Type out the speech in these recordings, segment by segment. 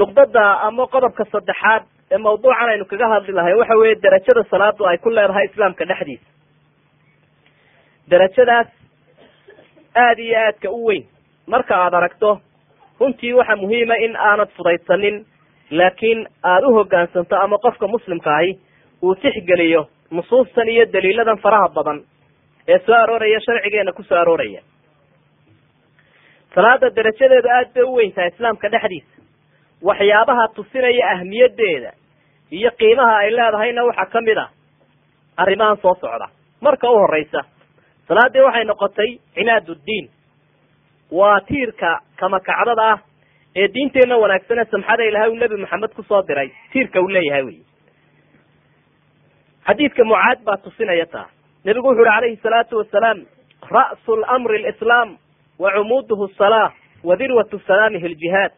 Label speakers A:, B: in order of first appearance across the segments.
A: nuqdada ama qodobka saddexaad ee mawduucan aynu kaga hadli lahay waxa weeye derajada salaadu ay ku leedahay islaamka dhexdiisa. Derajadaas aada iyo aadka u weyn. Marka aada aragto runtii waxa muhiima in aanad fudaysanin laakiin aada u hoggaansanto ama qofka muslimka ahi uu tixgeliyo nusuustan iyo daliiladan faraha badan ee soo arooraya sharcigeena ku soo arooraya. Salaada derajadeedu aada bay u weyn tahay islaamka dhexdiisa waxyaabaha tusinaya ahmiyadeeda iyo qiimaha ay leedahayna waxaa ka mid ah arrimahan soo socda. Marka u horeysa salaadii waxay noqotay cinaad uddiin waa tiirka kamakacdada ah ee diinteenna wanaagsane samxada ilahay uu nebi maxamed ku soo diray. Tiirka uu leeyahay wey xadiidka mucaad baa tusinaya taa nebigu wuxu uhi calayhi salaatu wasalaam ra'su lamri lislaam wa cumuuduhu salaa wa dirwatu salaamihi ljihaad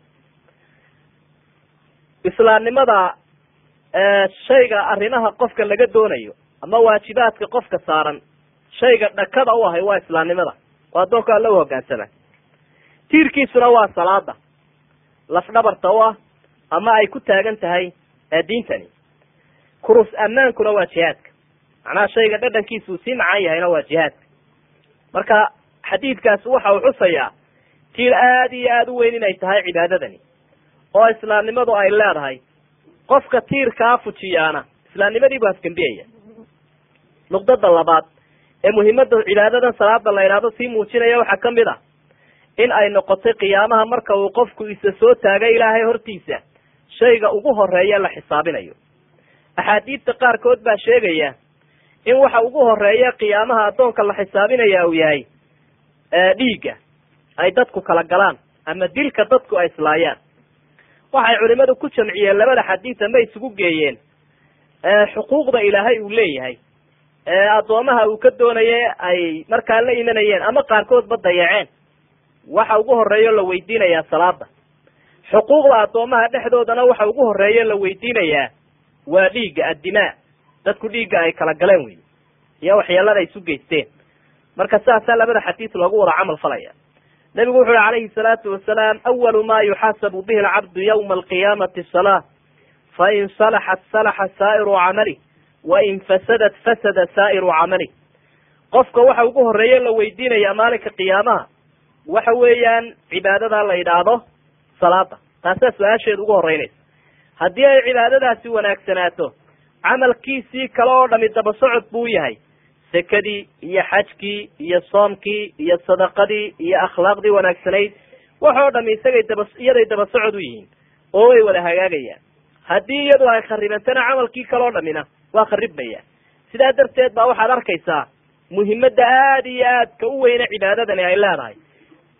A: islaamnimada shayga arrimaha qofka laga doonayo ama waajibaadka qofka saaran shayga dhakada u ahay waa islaamnimada. Oo addoonka alla u hoggaansama tiirkiisuna waa salaada. Lafdhabarta u ah ama ay ku taagan tahay diintani kurus ammaankuna waa jihaadka. Macnaha shayga dhadhankiisa uu sii macaan yahayna waa jihaadka. Marka xadiidkaasi waxa uu xusayaa tiir aada iyo aada u weyn inay tahay cibaadadani oo islaamnimadu ay leedahay. Qofka tiirkaa fujiyaana islaamnimadii buu hasgambiyaya. Nuqdada labaad ee muhiimada cibaadadan salaada la yidhaahdo sii muujinaya waxaa ka mid ah in ay noqotay qiyaamaha marka uu qofku isa soo taagay ilaahay hortiisa shayga ugu horreeya la xisaabinayo. Axaadiidta qaarkood baa sheegaya in waxa ugu horreeya qiyaamaha addoonka la xisaabinaya uu yahay dhiigga ay dadku kala galaan ama dilka dadku ay islaayaan waxay culimadu ku jamciyeen labada xadiid ama isugu geeyeen. Xuquuqda ilaahay uu leeyahay. Ee addoomaha uu ka doonaye ay markaa la imanayeen ama qaarkoodba dayaceen. Waxa ugu horeeyo la weydiinayaa salaada xuquuqda addoomaha dhexdoodana waxa ugu horeeyo la weydiinayaa waa dhiigga addimaa dadku dhiigga ay kala galeen wey iyo ay isu geysteen. Marka saasaa labada xadiis loogu wada camal falaya nabigu wuxu uhi calayhi salaatu wasalaam awalu ma yuxaasabu bihi alcabdu yawma alqiyaamati salaa fain salaxat salaxa saa'iru camali wain fasadat fasada saa'iru camali. Qofka waxa ugu horreeya la weydiinaya maalinka qiyaamaha waxa weeyaan cibaadada la yidhaahdo salaada taasaa su'aasheeda ugu horeynaysa haddii ay cibaadadaasi wanaagsanaato camalkiisii kale oo dhami daba socod buu yahay sekadii iyo xajkii iyo soomkii iyo sadaqadii iyo akhlaaqdii wanaagsanayd waxoo dhami isagay daba iyaday daba socod u yihiin oo way wada hagaagayaan haddii iyadu ay kharibantana camalkii kale oo dhamina waa kharibmaya sidaa darteed baa waxaad arkaysaa muhimadda aada iyo aadka u weyne cibaadadani ay leedahay.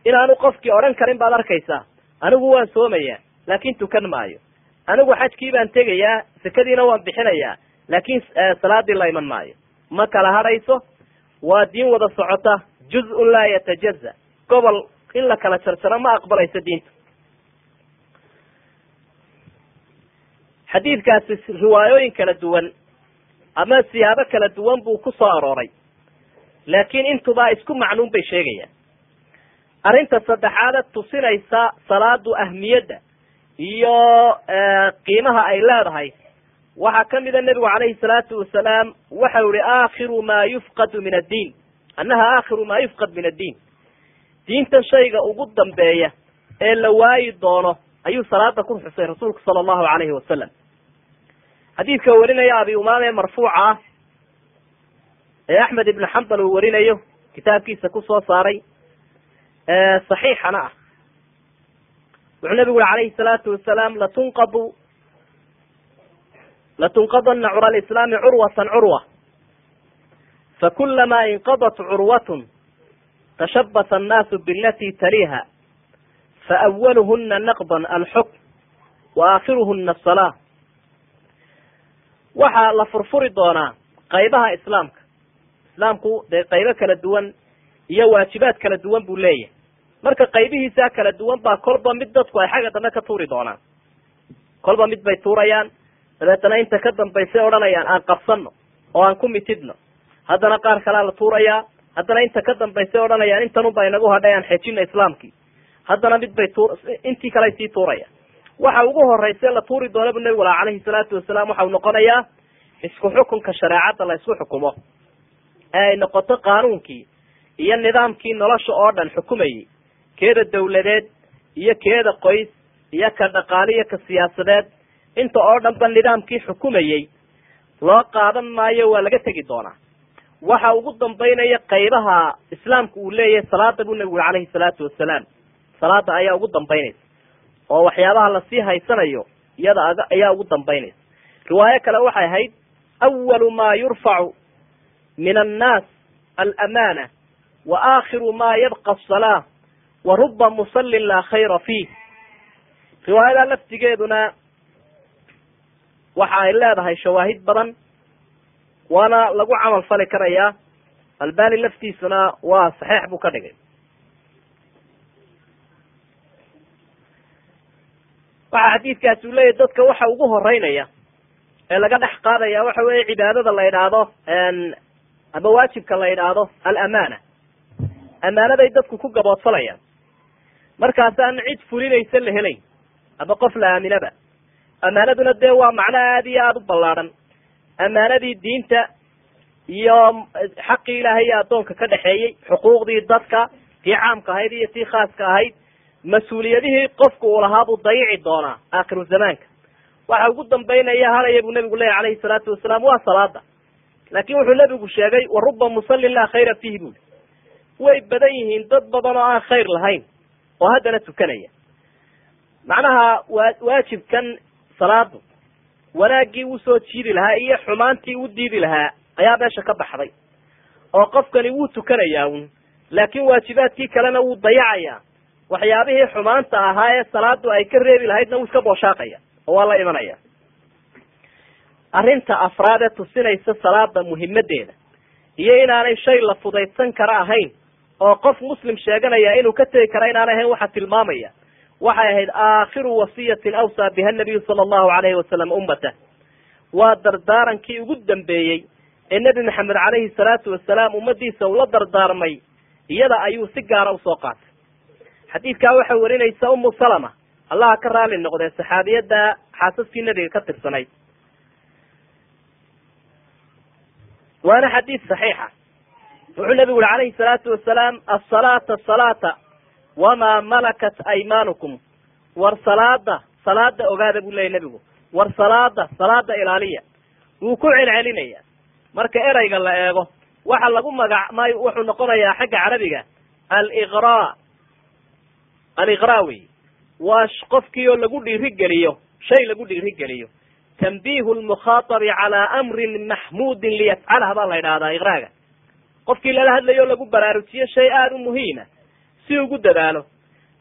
A: Inaanu qofkii odhan karin baad arkaysaa anigu waan soomayaa laakin tukan maayo. Anigu xajkii baan tegayaa sekadiina waan bixinayaa laakin salaadii la iman maayo ma kala hadhayso waa diin wada socota juz-un laa yatajaza gobol in la kala jarjaro ma aqbalayso diinta. Xadiidkaasi riwaayooyin kala duwan ama siyaabo kala duwan buu ku soo arooray. Laakiin intuba isku macnuun bay sheegayaan. Arrinta saddexaada tusinaysa salaadu ahmiyadda iyo qiimaha ay leedahay waxaa kamida nebigu calayhi salaatu wasalaam waxau ihi aakhiru maa yufqadu min addiin. Annaha aakhiru maa yufqad min addiin. Diintan shayga ugu dambeeya ee la waayi doono ayuu salaada ku xusay rasuulku sala allahu calayhi wasalam xadiidka warinaya abi umaama ee marfuuca ah ee axmed ibnu xambal uu warinayo kitaabkiisa ku soo saaray saxiixana ah. Wuxuu nabigu uri calayhi salaatu wasalaam latunqadu latunqadana cura alislaami curwatan curwa fakulama inqadat curwatun tashabasa annaasu bilati taliha faawaluhuna naqdan alxukm wa aakhiruhuna asalaa waxaa la furfuri doonaa qaybaha islaamka islaamku dee qaybo kala duwan iyo waajibaad kala duwan buu leeyahay marka qaybihiisa kala duwan baa kolba mid dadku ay xagga dambe ka tuuri doonaan kolba mid bay tuurayaan dabeetana inta ka dambaysay odhanayaan aan qabsano oo aan ku mitidno. Haddana qaar kalea la tuurayaa haddana inta ka dambaysay odhanayaan intanunba inagu hadhay aan xejino islaamkii. Haddana mid bay tu intii kale ay sii tuurayaan waxa ugu horeyse la tuuri doona bu nabigu laha calayhi salaatu wasalaam waxau noqonayaa isku xukunka shareecadda la isku xukumo. Ee ay noqoto qaanuunkii iyo nidaamkii nolosha oo dhan xukumayay keeda dawladeed iyo keeda qoys iyo ka dhaqaale iyo ka siyaasadeed inta oo dhan ba nidaamkii xukumayey loo qaadan maayo waa laga tegi doonaa waxa ugu dambaynaya qaybaha islaamka uu leeyahay salaada buu nabigu uri calayhi salaatu wasalaam salaada ayaa ugu dambaynaysa. Oo waxyaabaha la sii haysanayo iyada ayaa ugu dambaynaysa. Riwaayo kale waxay ahayd awalu ma yurfacu min annaas alamana wa aakhiru ma yabqa asalaa wa ruba musallin laa khayra fiih. Riwaayada laftigeeduna waxa ay leedahay shawaahid badan waana lagu camal fali karayaa albani laftiisuna waa saxiix buu ka dhigay. Waxa xadiidkaasi uu leeyahy dadka waxa ugu horeynaya ee laga dhex qaadaya waxa weeye cibaadada la yidhaahdo ama waajibka la yidhaahdo alamana amaanaday dadku ku gaboodfalayaan markaasaan cid fulinaysa la helayn ama qof la aaminaba amaanaduna dee waa macno aada iyo aada u ballaadhan amaanadii diinta iyo xaqii ilaahay iyo addoonka ka dhexeeyey xuquuqdii dadka tii caamka ahayd iyo tii khaaska ahayd mas'uuliyadihii qofku uu lahaa buu dayici doonaa aakhiru zamaanka. Waxa ugu dambaynaya hadaya buu nabigu leeyahy calayhi salaatu wasalaam waa salaada. Laakin wuxuu nabigu sheegay wa ruba musallin laa khayra fiihi buli way badan yihiin dad badan oo aan khayr lahayn oo haddana tukanaya. Macnaha waa waajibkan salaadu. Wanaaggii uu soo jiidi lahaa iyo xumaantii u diidi lahaa. Ayaa meesha ka baxday. Oo qofkani wuu tukanayaa un laakin waajibaadkii kalena wuu dayacayaa. Waxyaabihii xumaanta ahaa ee salaadu ay ka reebi lahaydna wuu iska booshaaqaya oo waa la imanaya arrinta afraad ee tusinaysa salaada muhimadeeda iyo inaanay shay la fudaydsan kara ahayn. Oo qof muslim sheeganaya inuu ka tegi kara inaanay ahayn waxaa tilmaamaya waxay ahayd aakhiru wasiyatin awsaa biha nabiyu sala allahu alayhi wasalam ummata. Waa dardaarankii ugu dambeeyey ee nebi maxamed calayhi salaatu wasalaam ummadiisa ula dardaarmay iyada ayuu si gaara u soo qaatay. Xadiidkaa waxay warinaysa umu salama. Allaha ka raali noqdee saxaabiyadda xaasaskii nebiga ka tirsanayd. Waana xadiid saxiixa. Wuxuu nebigu uri calayhi salaatu wasalaam asalaata salaata wamaa malakat aymaanukum war salaada salaada ogaada buu leeyay nebigu. War salaada salaada ilaaliya. Wuu ku celcelinaya. Marka ereyga la eego waxa lagu magac may wuxuu noqonayaa xagga carabiga aliqra. Aliqra wey. Waa qofkii oo lagu dhiirigeliyo shay lagu dhiirigeliyo tanbiihu lmukhaatabi calaa amrin maxmuudin liyafcalha baa la yidhahdaa iqraaga qofkii lala hadlayo o lagu baraarujiyo shay aada u muhiima si ugu dadaalo.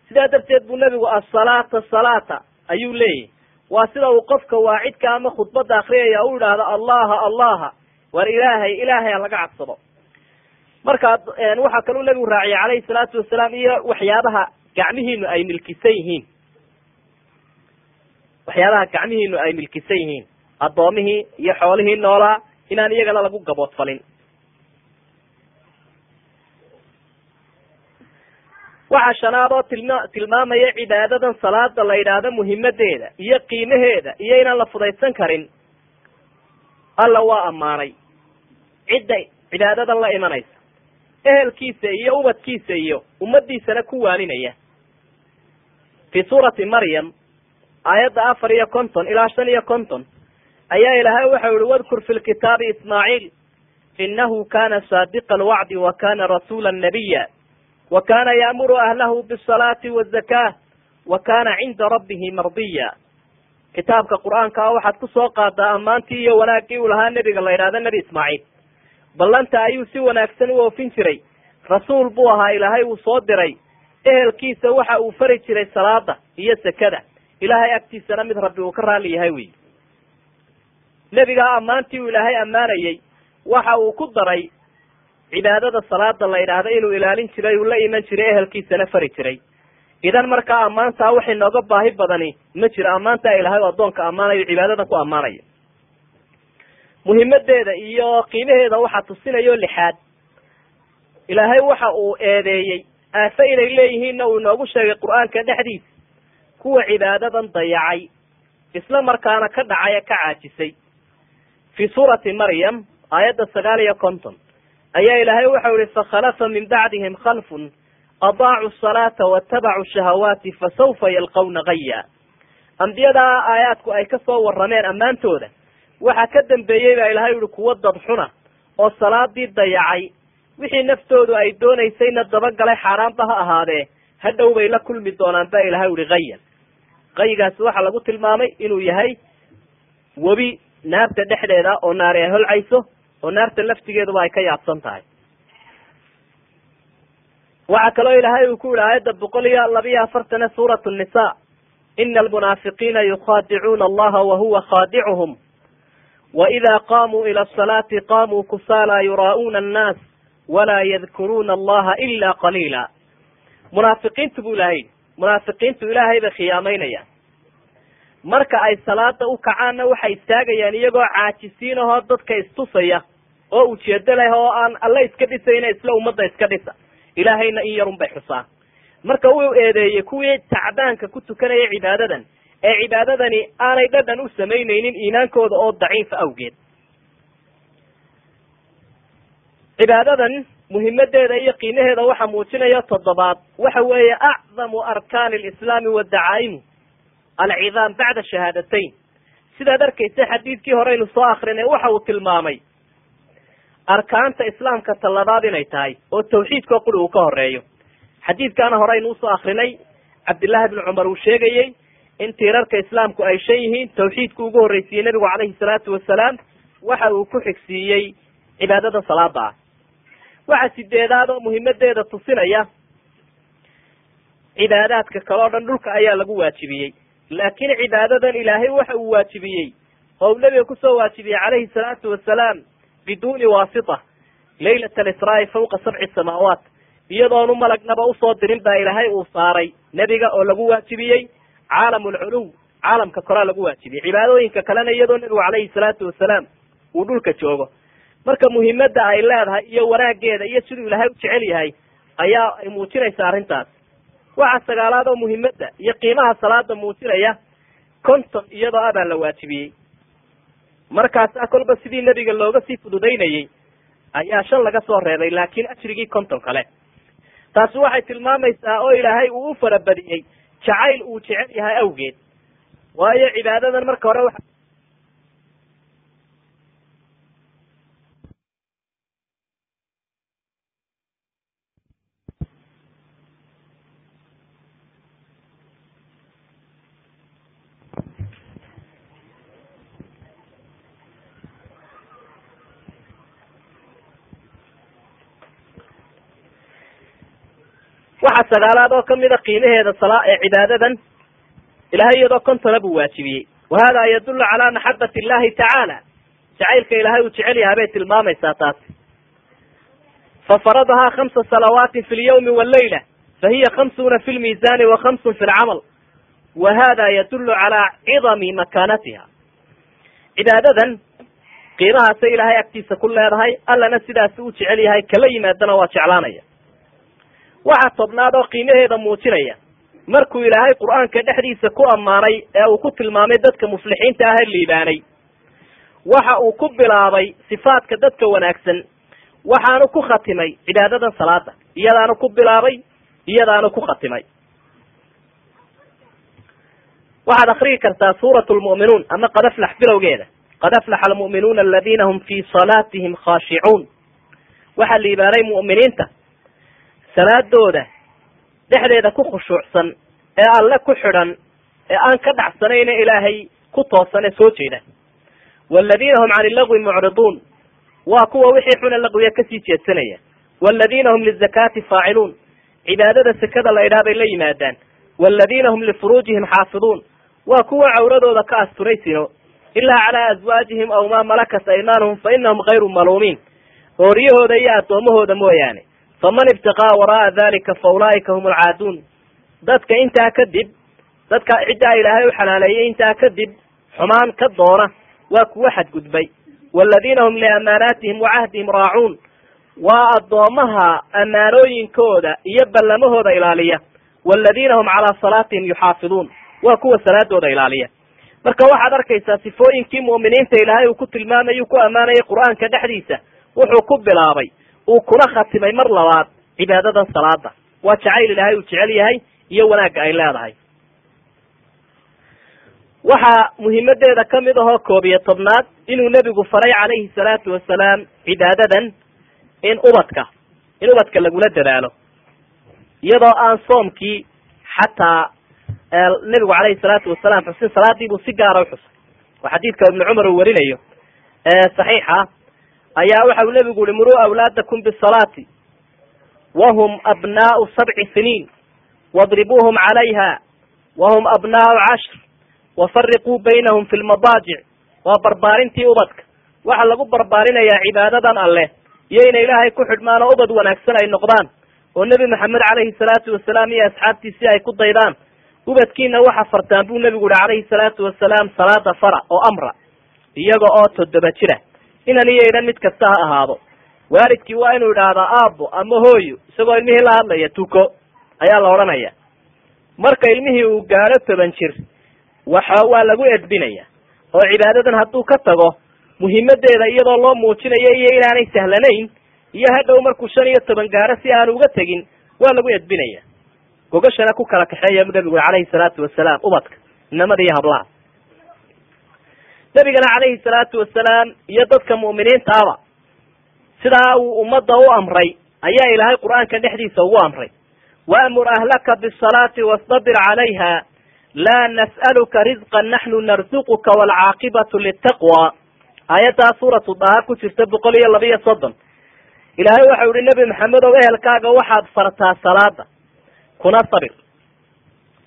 A: Sidaa darteed buu nebigu asalaata salaata ayuu leeyahy waa sida uu qofka waacidka ama khudbadda akriyaya u idhaahdo allaha allaha war ilaahay ilaahay ha laga cabsado markaa waxaa kaluu nebigu raaciyay calayhi salaatu wasalaam iyo waxyaabaha gacmihiinu ay milkisan yihiin. Waxyaabaha gacmihiinu ay milkisan yihiin. Addoomihii iyo xoolihii noolaa inaan iyagana lagu gaboodfalin waxaa shanaad oo tilma tilmaamaya cibaadadan salaada la yidhaahdo muhimadeeda iyo qiimaheeda iyo inaan la fudaysan karin. Alla waa ammaanay. Cidda cibaadadan la imanaysa. Ehelkiisa iyo ubadkiisa iyo ummadiisana ku waaninaya. Fi suurati maryam aayadda afar iyo konton ilaa shan iyo konton ayaa ilaahay waxau ihi wadkur fi lkitaabi ismaaciil inahu kana saadiqa alwacdi wa kana rasuula nabiya wa kana yaamuru ahlahu bisalaati wazaka wa kana cinda rabbihi mardiya. Kitaabka qur'aanka waxaad ku soo qaadaa ammaantii iyo wanaaggii uu lahaa nebiga la yidhahdo nebi ismaaciil. Ballanta ayuu si wanaagsan u oofin jiray. Rasuul buu ahaa ilaahay uu soo diray. Ehelkiisa waxa uu fari jiray salaada iyo sekada ilaahay agtiisana mid rabbi uu ka raali yahay wey nebigaa ammaantii uu ilaahay ammaanayey waxa uu ku daray cibaadada salaada la yidhaahdo inuu ilaalin jiray uu la iman jiray ehelkiisana fari jiray. Idan markaa ammaantaa wax inooga baahi badani ma jiro. Ammaantaa ilaahay oo addoonka ammaanayo cibaadadan ku ammaanayo muhimadeeda iyo qiimaheeda waxaa tusinayo lixaad. Ilaahay waxa uu eedeeyey aafe inay leeyihiinna uu inoogu sheegay qur'aanka dhexdiisa. Kuwa cibaadadan dayacay isla markaana ka dhacay ee ka caajisay. Fii suurati maryam aayadda sagaal iyo konton ayaa ilaahay waxau ihi fakhalafa min bacdihim khalfun adaacu salaata watabacuu shahawaati fasawfa yalqawna gaya ambiyadaa aayaadku ay ka soo warrameen ammaantooda waxaa ka dambeeyey baa ilahay uhi kuwa dad xuna oo salaadii dayacay wixii naftoodu ay doonaysayna dabagalay xaaraanba ha ahaadee hadhow bay la kulmi doonaan baa ilahay uhi hayan qaygaasi waxaa lagu tilmaamay inuu yahay webi naarta dhexdeeda oo naari ay holcayso oo naarta laftigeeduba ay ka yaabsan tahay. Waxaa kaloo ilaahay uu ku yihi aayadda boqol iyo labiyo afartane suurat nisa ina almunaafiqiina yukhaadicuuna allaha wahuwa khaadicuhum. Waida qaamuu ila asalaati qaamuu kusaala yuraa'uuna annaas walaa yadkuruuna allaha ila qaliila. Munaafiqiintu buu ilahay munaafiqiintu ilaahay bay khiyaamaynayaan. Marka ay salaada u kacaanna waxay istaagayaan iyagoo caajisiin ahoo dadka istusaya oo ujeedo leh oo aan alle iska dhisayna isla ummadda iska dhisa. Ilaahayna in yarun bay xusaan marka uu eedeeyey kuwii tacbaanka ku tukanaya cibaadadan ee cibaadadani aanay dhadhan u samaynaynin iimaankooda oo daciifa awgeed. Cibaadadan muhimadeeda iyo qiimaheeda waxa muujinaya toddobaad. Waxa weeye acdamu arkaani alislaami wa dacaa'imu alcidaam bacda shahaadatayn sidaad arkaysa xadiidkii horeynu soo akrinay waxa uu tilmaamay arkaanta islaamka talabaad inay tahay oo tawxiidkoo quri uu ka horeeyo xadiidkaana horeynu u soo akrinay cabdillahi bni cumar uu sheegayey in tiirarka islaamku ay shan yihiin tawxiidku ugu horreysiiyey nebigu calayhi salaatu wasalaam waxa uu ku xigsiiyey cibaadada salaada ah. Waxa sideedaad oo muhimadeeda tusinaya cibaadaadka kale o dhan dhulka ayaa lagu waajibiyey. Laakiin cibaadadan ilaahay waxa uu waajibiyey oo uu nebiga ku soo waajibiyey calayhi salaatu wasalaam biduuni waasita laylat alisraa'i fawqa sabci samaawaat iyadoonu malagnaba u soo dirin baa ilaahay uu saaray nebiga oo lagu waajibiyey caalam alculuw caalamka koraa lagu waajibiyey cibaadooyinka kalena iyadoo nebigu calayhi salaatu wasalaam uu dhulka joogo marka muhimadda ay leedahay iyo wanaageeda iyo siduu ilaahay u jecel yahay ayaa ay muujinaysa arrintaas waxa sagaalaad oo muhimadda iyo qiimaha salaada muujinaya konton iyadoo abaa la waajibiyey markaasa kolba sidii nebiga looga sii fududaynayey ayaa shan laga soo reebay laakiin ajrigii konton kale. Taasi waxay tilmaamaysaa oo ilaahay uu u farabadiyey jacayl uu jecel yahay awgeed. Waayo cibaadadan marka hore wa waxa sagaalaad oo kamida qiimaheeda sala ee cibaadadan ilahay iyadoo kontona buu waajibiyey. Wa hada yadullu calaa maxabati illahi tacaala. Jacaylka ilaahay uu jecel yahay bay tilmaamaysaa taasi fafaradahaa khamsa salawaatin fi lyawmi wallayla fahiya khamsuuna fi lmiisani wa khamsun fi lcamal wa hada yadullu calaa cidami makaanatiha cibaadadan qiimahaasay ilaahay agtiisa ku leedahay allana sidaasi u jecel yahay kala yimaadana waa jeclaanaya waxaa tobnaad oo qiimaheeda muujinaya. Markuu ilaahay qur'aanka dhexdiisa ku ammaanay ee uu ku tilmaamay dadka muflixiinta ah ee liibaanay waxa uu ku bilaabay sifaadka dadka wanaagsan waxaanu ku khatimay cibaadadan salaada iyadaanu ku bilaabay iyadaanu ku khatimay. Waxaad akriyi kartaa suurat lmu'minuun ama qad aflax bilowgeeda. Qad aflaxa almu'minuuna aladina hum fii salaatihim khaashicuun waxaa liibaanay mu'miniinta salaadooda dhexdeeda ku khushuucsan ee alle ku xidhan ee aan ka dhacsanayna ilaahay ku toosan ee soo jeeda. Waladiina hum cani lagwi mucriduun waa kuwa wixii xuna laqwiya ka sii jeedsanaya. Waladiina hum lizakaati faaciluun cibaadada sekada la idhaha bay la yimaadaan. Waladiina hum lifuruujihim xaafiduun waa kuwa cawradooda ka asturay sino ilaa calaa aswaajihim aw maa malakat aymaanuhum fa inahum hayru maluumiin. Ooriyahooda iyo addoomahooda mooyaane faman ibtiqaa wara'a dalika fa ulaa'ika hum alcaaduun. Dadka intaa kadib dadka ciddaa ilaahay u xalaaleeyey intaa kadib xumaan ka doona waa kuwa xadgudbay. Waladiina hum liamaanaatihim wa cahdihim raacuun. Waa addoomaha ammaanooyinkooda iyo ballamahooda ilaaliya. Waladiina hum calaa salaatihim yuxaafiduun. Waa kuwa salaadooda ilaaliya. Marka waxaad arkaysaa sifooyinkii mu'miniinta ilaahay uu ku tilmaamayy ku ammaanayay qur'aanka dhexdiisa wuxuu ku bilaabay uu kuna khatimay mar labaad cibaadadan salaada waa jacayl ilaahay uu jecel yahay iyo wanaagga ay leedahay. Waxaa muhimadeeda ka mid ahoo koob iyo tobnaad inuu nebigu faray calayhi salaatu wasalaam cibaadadan in ubadka in ubadka lagula dadaalo. Iyadoo aan soomkii xataa nebigu calayhi salaatu wasalaam xusin salaadii buu si gaara uxusay oo xadiidka ibnu cumar uu warinayo saxiixa ayaa waxa uu nebigu uhi muruu awlaadakum bisalaati wahum abnaau sabci siniin wadribuuhum calayha wahum abnaau cashr wafariquu baynahum fi lmadaajic waa barbaarintii ubadka. Waxaa lagu barbaarinayaa cibaadadan alleh iyo inay ilaahay ku xidhmaan oo ubad wanaagsan ay noqdaan oo nebi maxamed calayhi salaatu wasalaam iyo asxaabtiisii ay ku daydaan. Ubadkiina waxa fartaan buu nebigu uhi calayhi salaatu wasalaam salaada fara oo amra iyaga oo toddoba jira inan iyo idhan mid kasta ha ahaado. Waalidkii waa inuu idhaahdaa aabbo ama hooyo isagoo ilmihii la hadlaya tuko ayaa la odhanaya. Marka ilmihii uu gaadho toban jir waxa waa lagu edbinaya oo cibaadadan hadduu ka tago muhimadeeda iyadoo loo muujinayo iyo inaanay sahlanayn iyo hadhow markuu shan iyo toban gaadho si aanu uga tegin waa lagu edbinaya. Gogashana ku kala kaxeeya nebigu calayhi salaatu wasalaam ubadka inamada iyo hablaha nebigana calayhi salaatu wasalaam iyo dadka mu'miniintaaba sidaa uu ummadda u amray ayaa ilaahay qur'aanka dhexdiisa ugu amray. Waamur ahlaka bisalaati wastabir calayha laa nas'aluka risqan naxnu narzuquka waalcaaqibatu litaqwa aayaddaa suuratu daha ku jirta boqol iyo laba iyo soddon. Ilaahay waxau yihi nebi maxamed ow ehelkaaga waxaad fartaa salaada kuna sabir.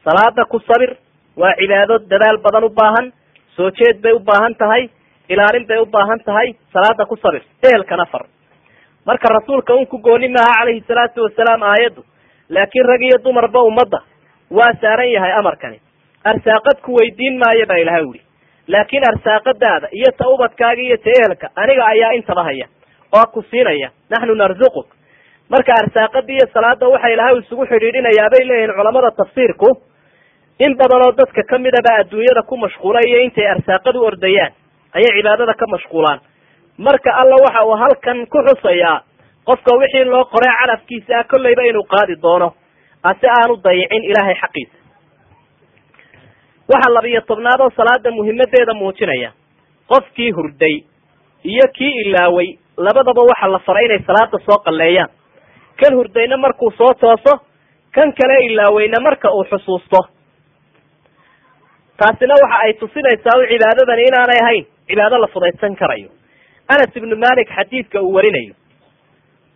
A: Salaada ku sabir waa cibaado dadaal badan u baahan soo jeed bay baahan tahay ilaalin bay u baahan tahay salaada ku sabir ehelkana far marka rasuulka un ku gooni maaha calayhi salaatu wasalaam aayaddu laakiin rag iyo dumarba ummadda waa saaran yahay amarkani. Arsaaqad ku weydiin maayo baa ilahay uhi laakiin arsaaqadaada iyo ta ubadkaaga iyo ta ehelka aniga ayaa intaba haya oo ku siinaya naxnu narzuquk. Marka arsaaqada iyo salaada waxa ilahay isugu xidhiidhinayaa bay leeyihiin culamada tafsiirku in badan oo dadka kamidaba adduunyada ku mashquula iyo intay arsaaqadu ordayaan ayay cibaadada ka mashquulaan. Marka alla waxa uu halkan ku xusayaa qofka wixii loo qoray calafkiisa ah kolleyba inuu qaadi doono ase aanu dayicin ilaahay xaqiisa. Waxaa labiyo tobnaad oo salaada muhimadeeda muujinaya qofkii hurday iyo kii ilaaway labadaba waxa la faray inay salaada soo qalleeyaan. Kan hurdayna markuu soo tooso kan kale ilaaweyna marka uu xusuusto taasina waxa ay tusinaysaa u cibaadadani inaanay ahayn. Cibaado la fudaysan karayo. Anas ibnu malik xadiidka uu warinayo.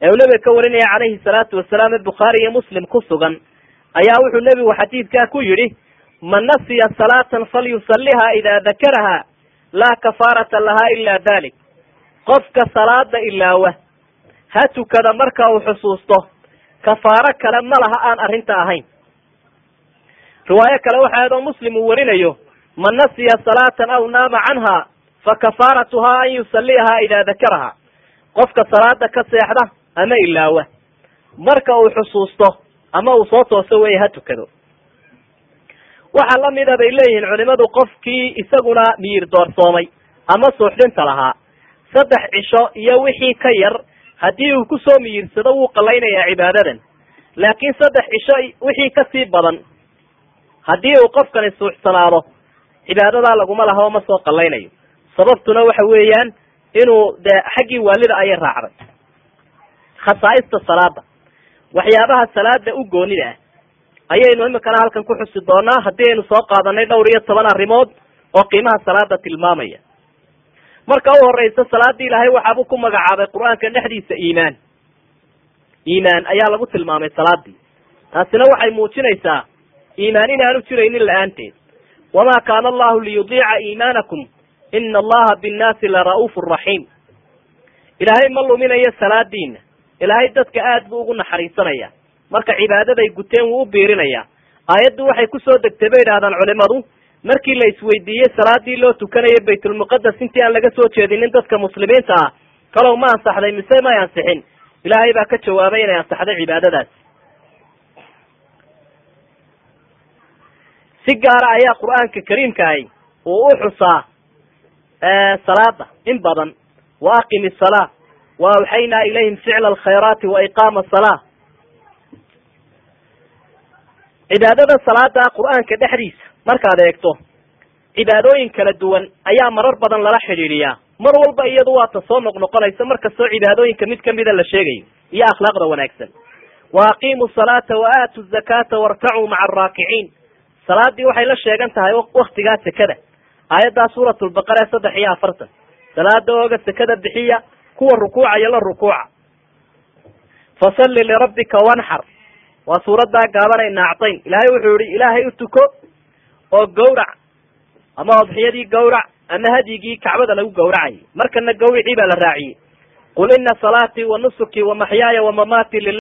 A: Ee uu nebiga ka warinaya calayhi salaatu wasalaam ee bukhaari iyo muslim ku sugan ayaa wuxuu nebigu xadiidkaa ku yidhi man nasiya salaatan falyusaliha ida dakaraha laa kafaarata laha ila dalik qofka salaada ilaawa ha tukada marka uu xusuusto kafaaro kale ma laha aan arrinta ahayn riwaayo kale waxa adoo muslim uu warinayo man nasiya salaatan aw naama canha fa kafaaratuha an yusaliha ida dakaraha. Qofka salaada ka seexda ama ilaawa marka uu xusuusto ama uu soo tooso wey ha tukado. Waxaa lamida bay leeyihiin culimadu qofkii isaguna miyir doorsoomay ama suuxdinta lahaa. Saddex cisho iyo wixii ka yar haddii uu ku soo miyirsado wuu qalaynayaa cibaadadan. Laakiin saddex cisho wixii ka sii badan haddii uu qofkani suuxsanaado cibaadadaa laguma laha oo ma soo qalaynayo sababtuna waxa weeyaan inuu dee xaggii waalida ayay raacday. Khasaa'ista salaada waxyaabaha salaada u goonida ah. Ayaynu imikana halkan ku xusi doonaa haddii aynu soo qaadanay dhowr iyo toban arrimood oo qiimaha salaada tilmaamaya. Marka u horeysa salaadii ilaahay waxaabuu ku magacaabay qur'aanka dhexdiisa iimaan. Iimaan ayaa lagu tilmaamay salaadii. Taasina waxay muujinaysaa iimaan inaanu jiraynin la'aanteed. Wamaa kaana allahu liyudiica iimaanakum ina allaha binnaasi la ra'uufu raxiim. Ilaahay ma luminayo salaadiina ilaahay dadka aad buu ugu naxariisanaya. Marka cibaadaday guteen wuu u biirinayaa aayaddu waxay ku soo degtay bay idhahdaan culimadu markii la isweydiiyey salaadii loo tukanayay baytulmuqadas intii aan laga soo jeedinin dadka muslimiinta ah kalow ma ansaxday mise may ansixin ilaahay baa ka jawaabay inay ansaxday cibaadadaas si gaara ayaa qur'aanka kariimka ahi uu u xusaa salaada in badan wa aqim isalaa wa awxaynaa ilayhim ficla alkhayraati wa iqaama asalaa cibaadada salaada qur'aanka dhexdiisa markaad eegto cibaadooyin kala duwan ayaa marar badan lala xidhiidhiyaa. Mar walba iyadu waa ta soo noqnoqonaysa markastoo cibaadooyinka mid kamida la sheegayo iyo akhlaaqda wanaagsan. Wa aqimu salaata wa aatu zakata warkacuu maca araakiciin salaadii waxay la sheegan tahay waktigaa sekada. Aayaddaa suurat lbaqara ee saddex iyo afartan. Salaada ooga sekada bixiya kuwa rukuucaya la rukuuca. Fasalli lirabbika wanxar waa suuraddaa gaabanay naactayn ilaahay wuxuu yihi ilaahay u tuko oo gawrac ama odxiyadii gawrac ama hadyigii kacbada lagu gawracayay markana gawricii baa la raaciyey qul ina salaatii wa nusuki wa maxyaaya wa mamaati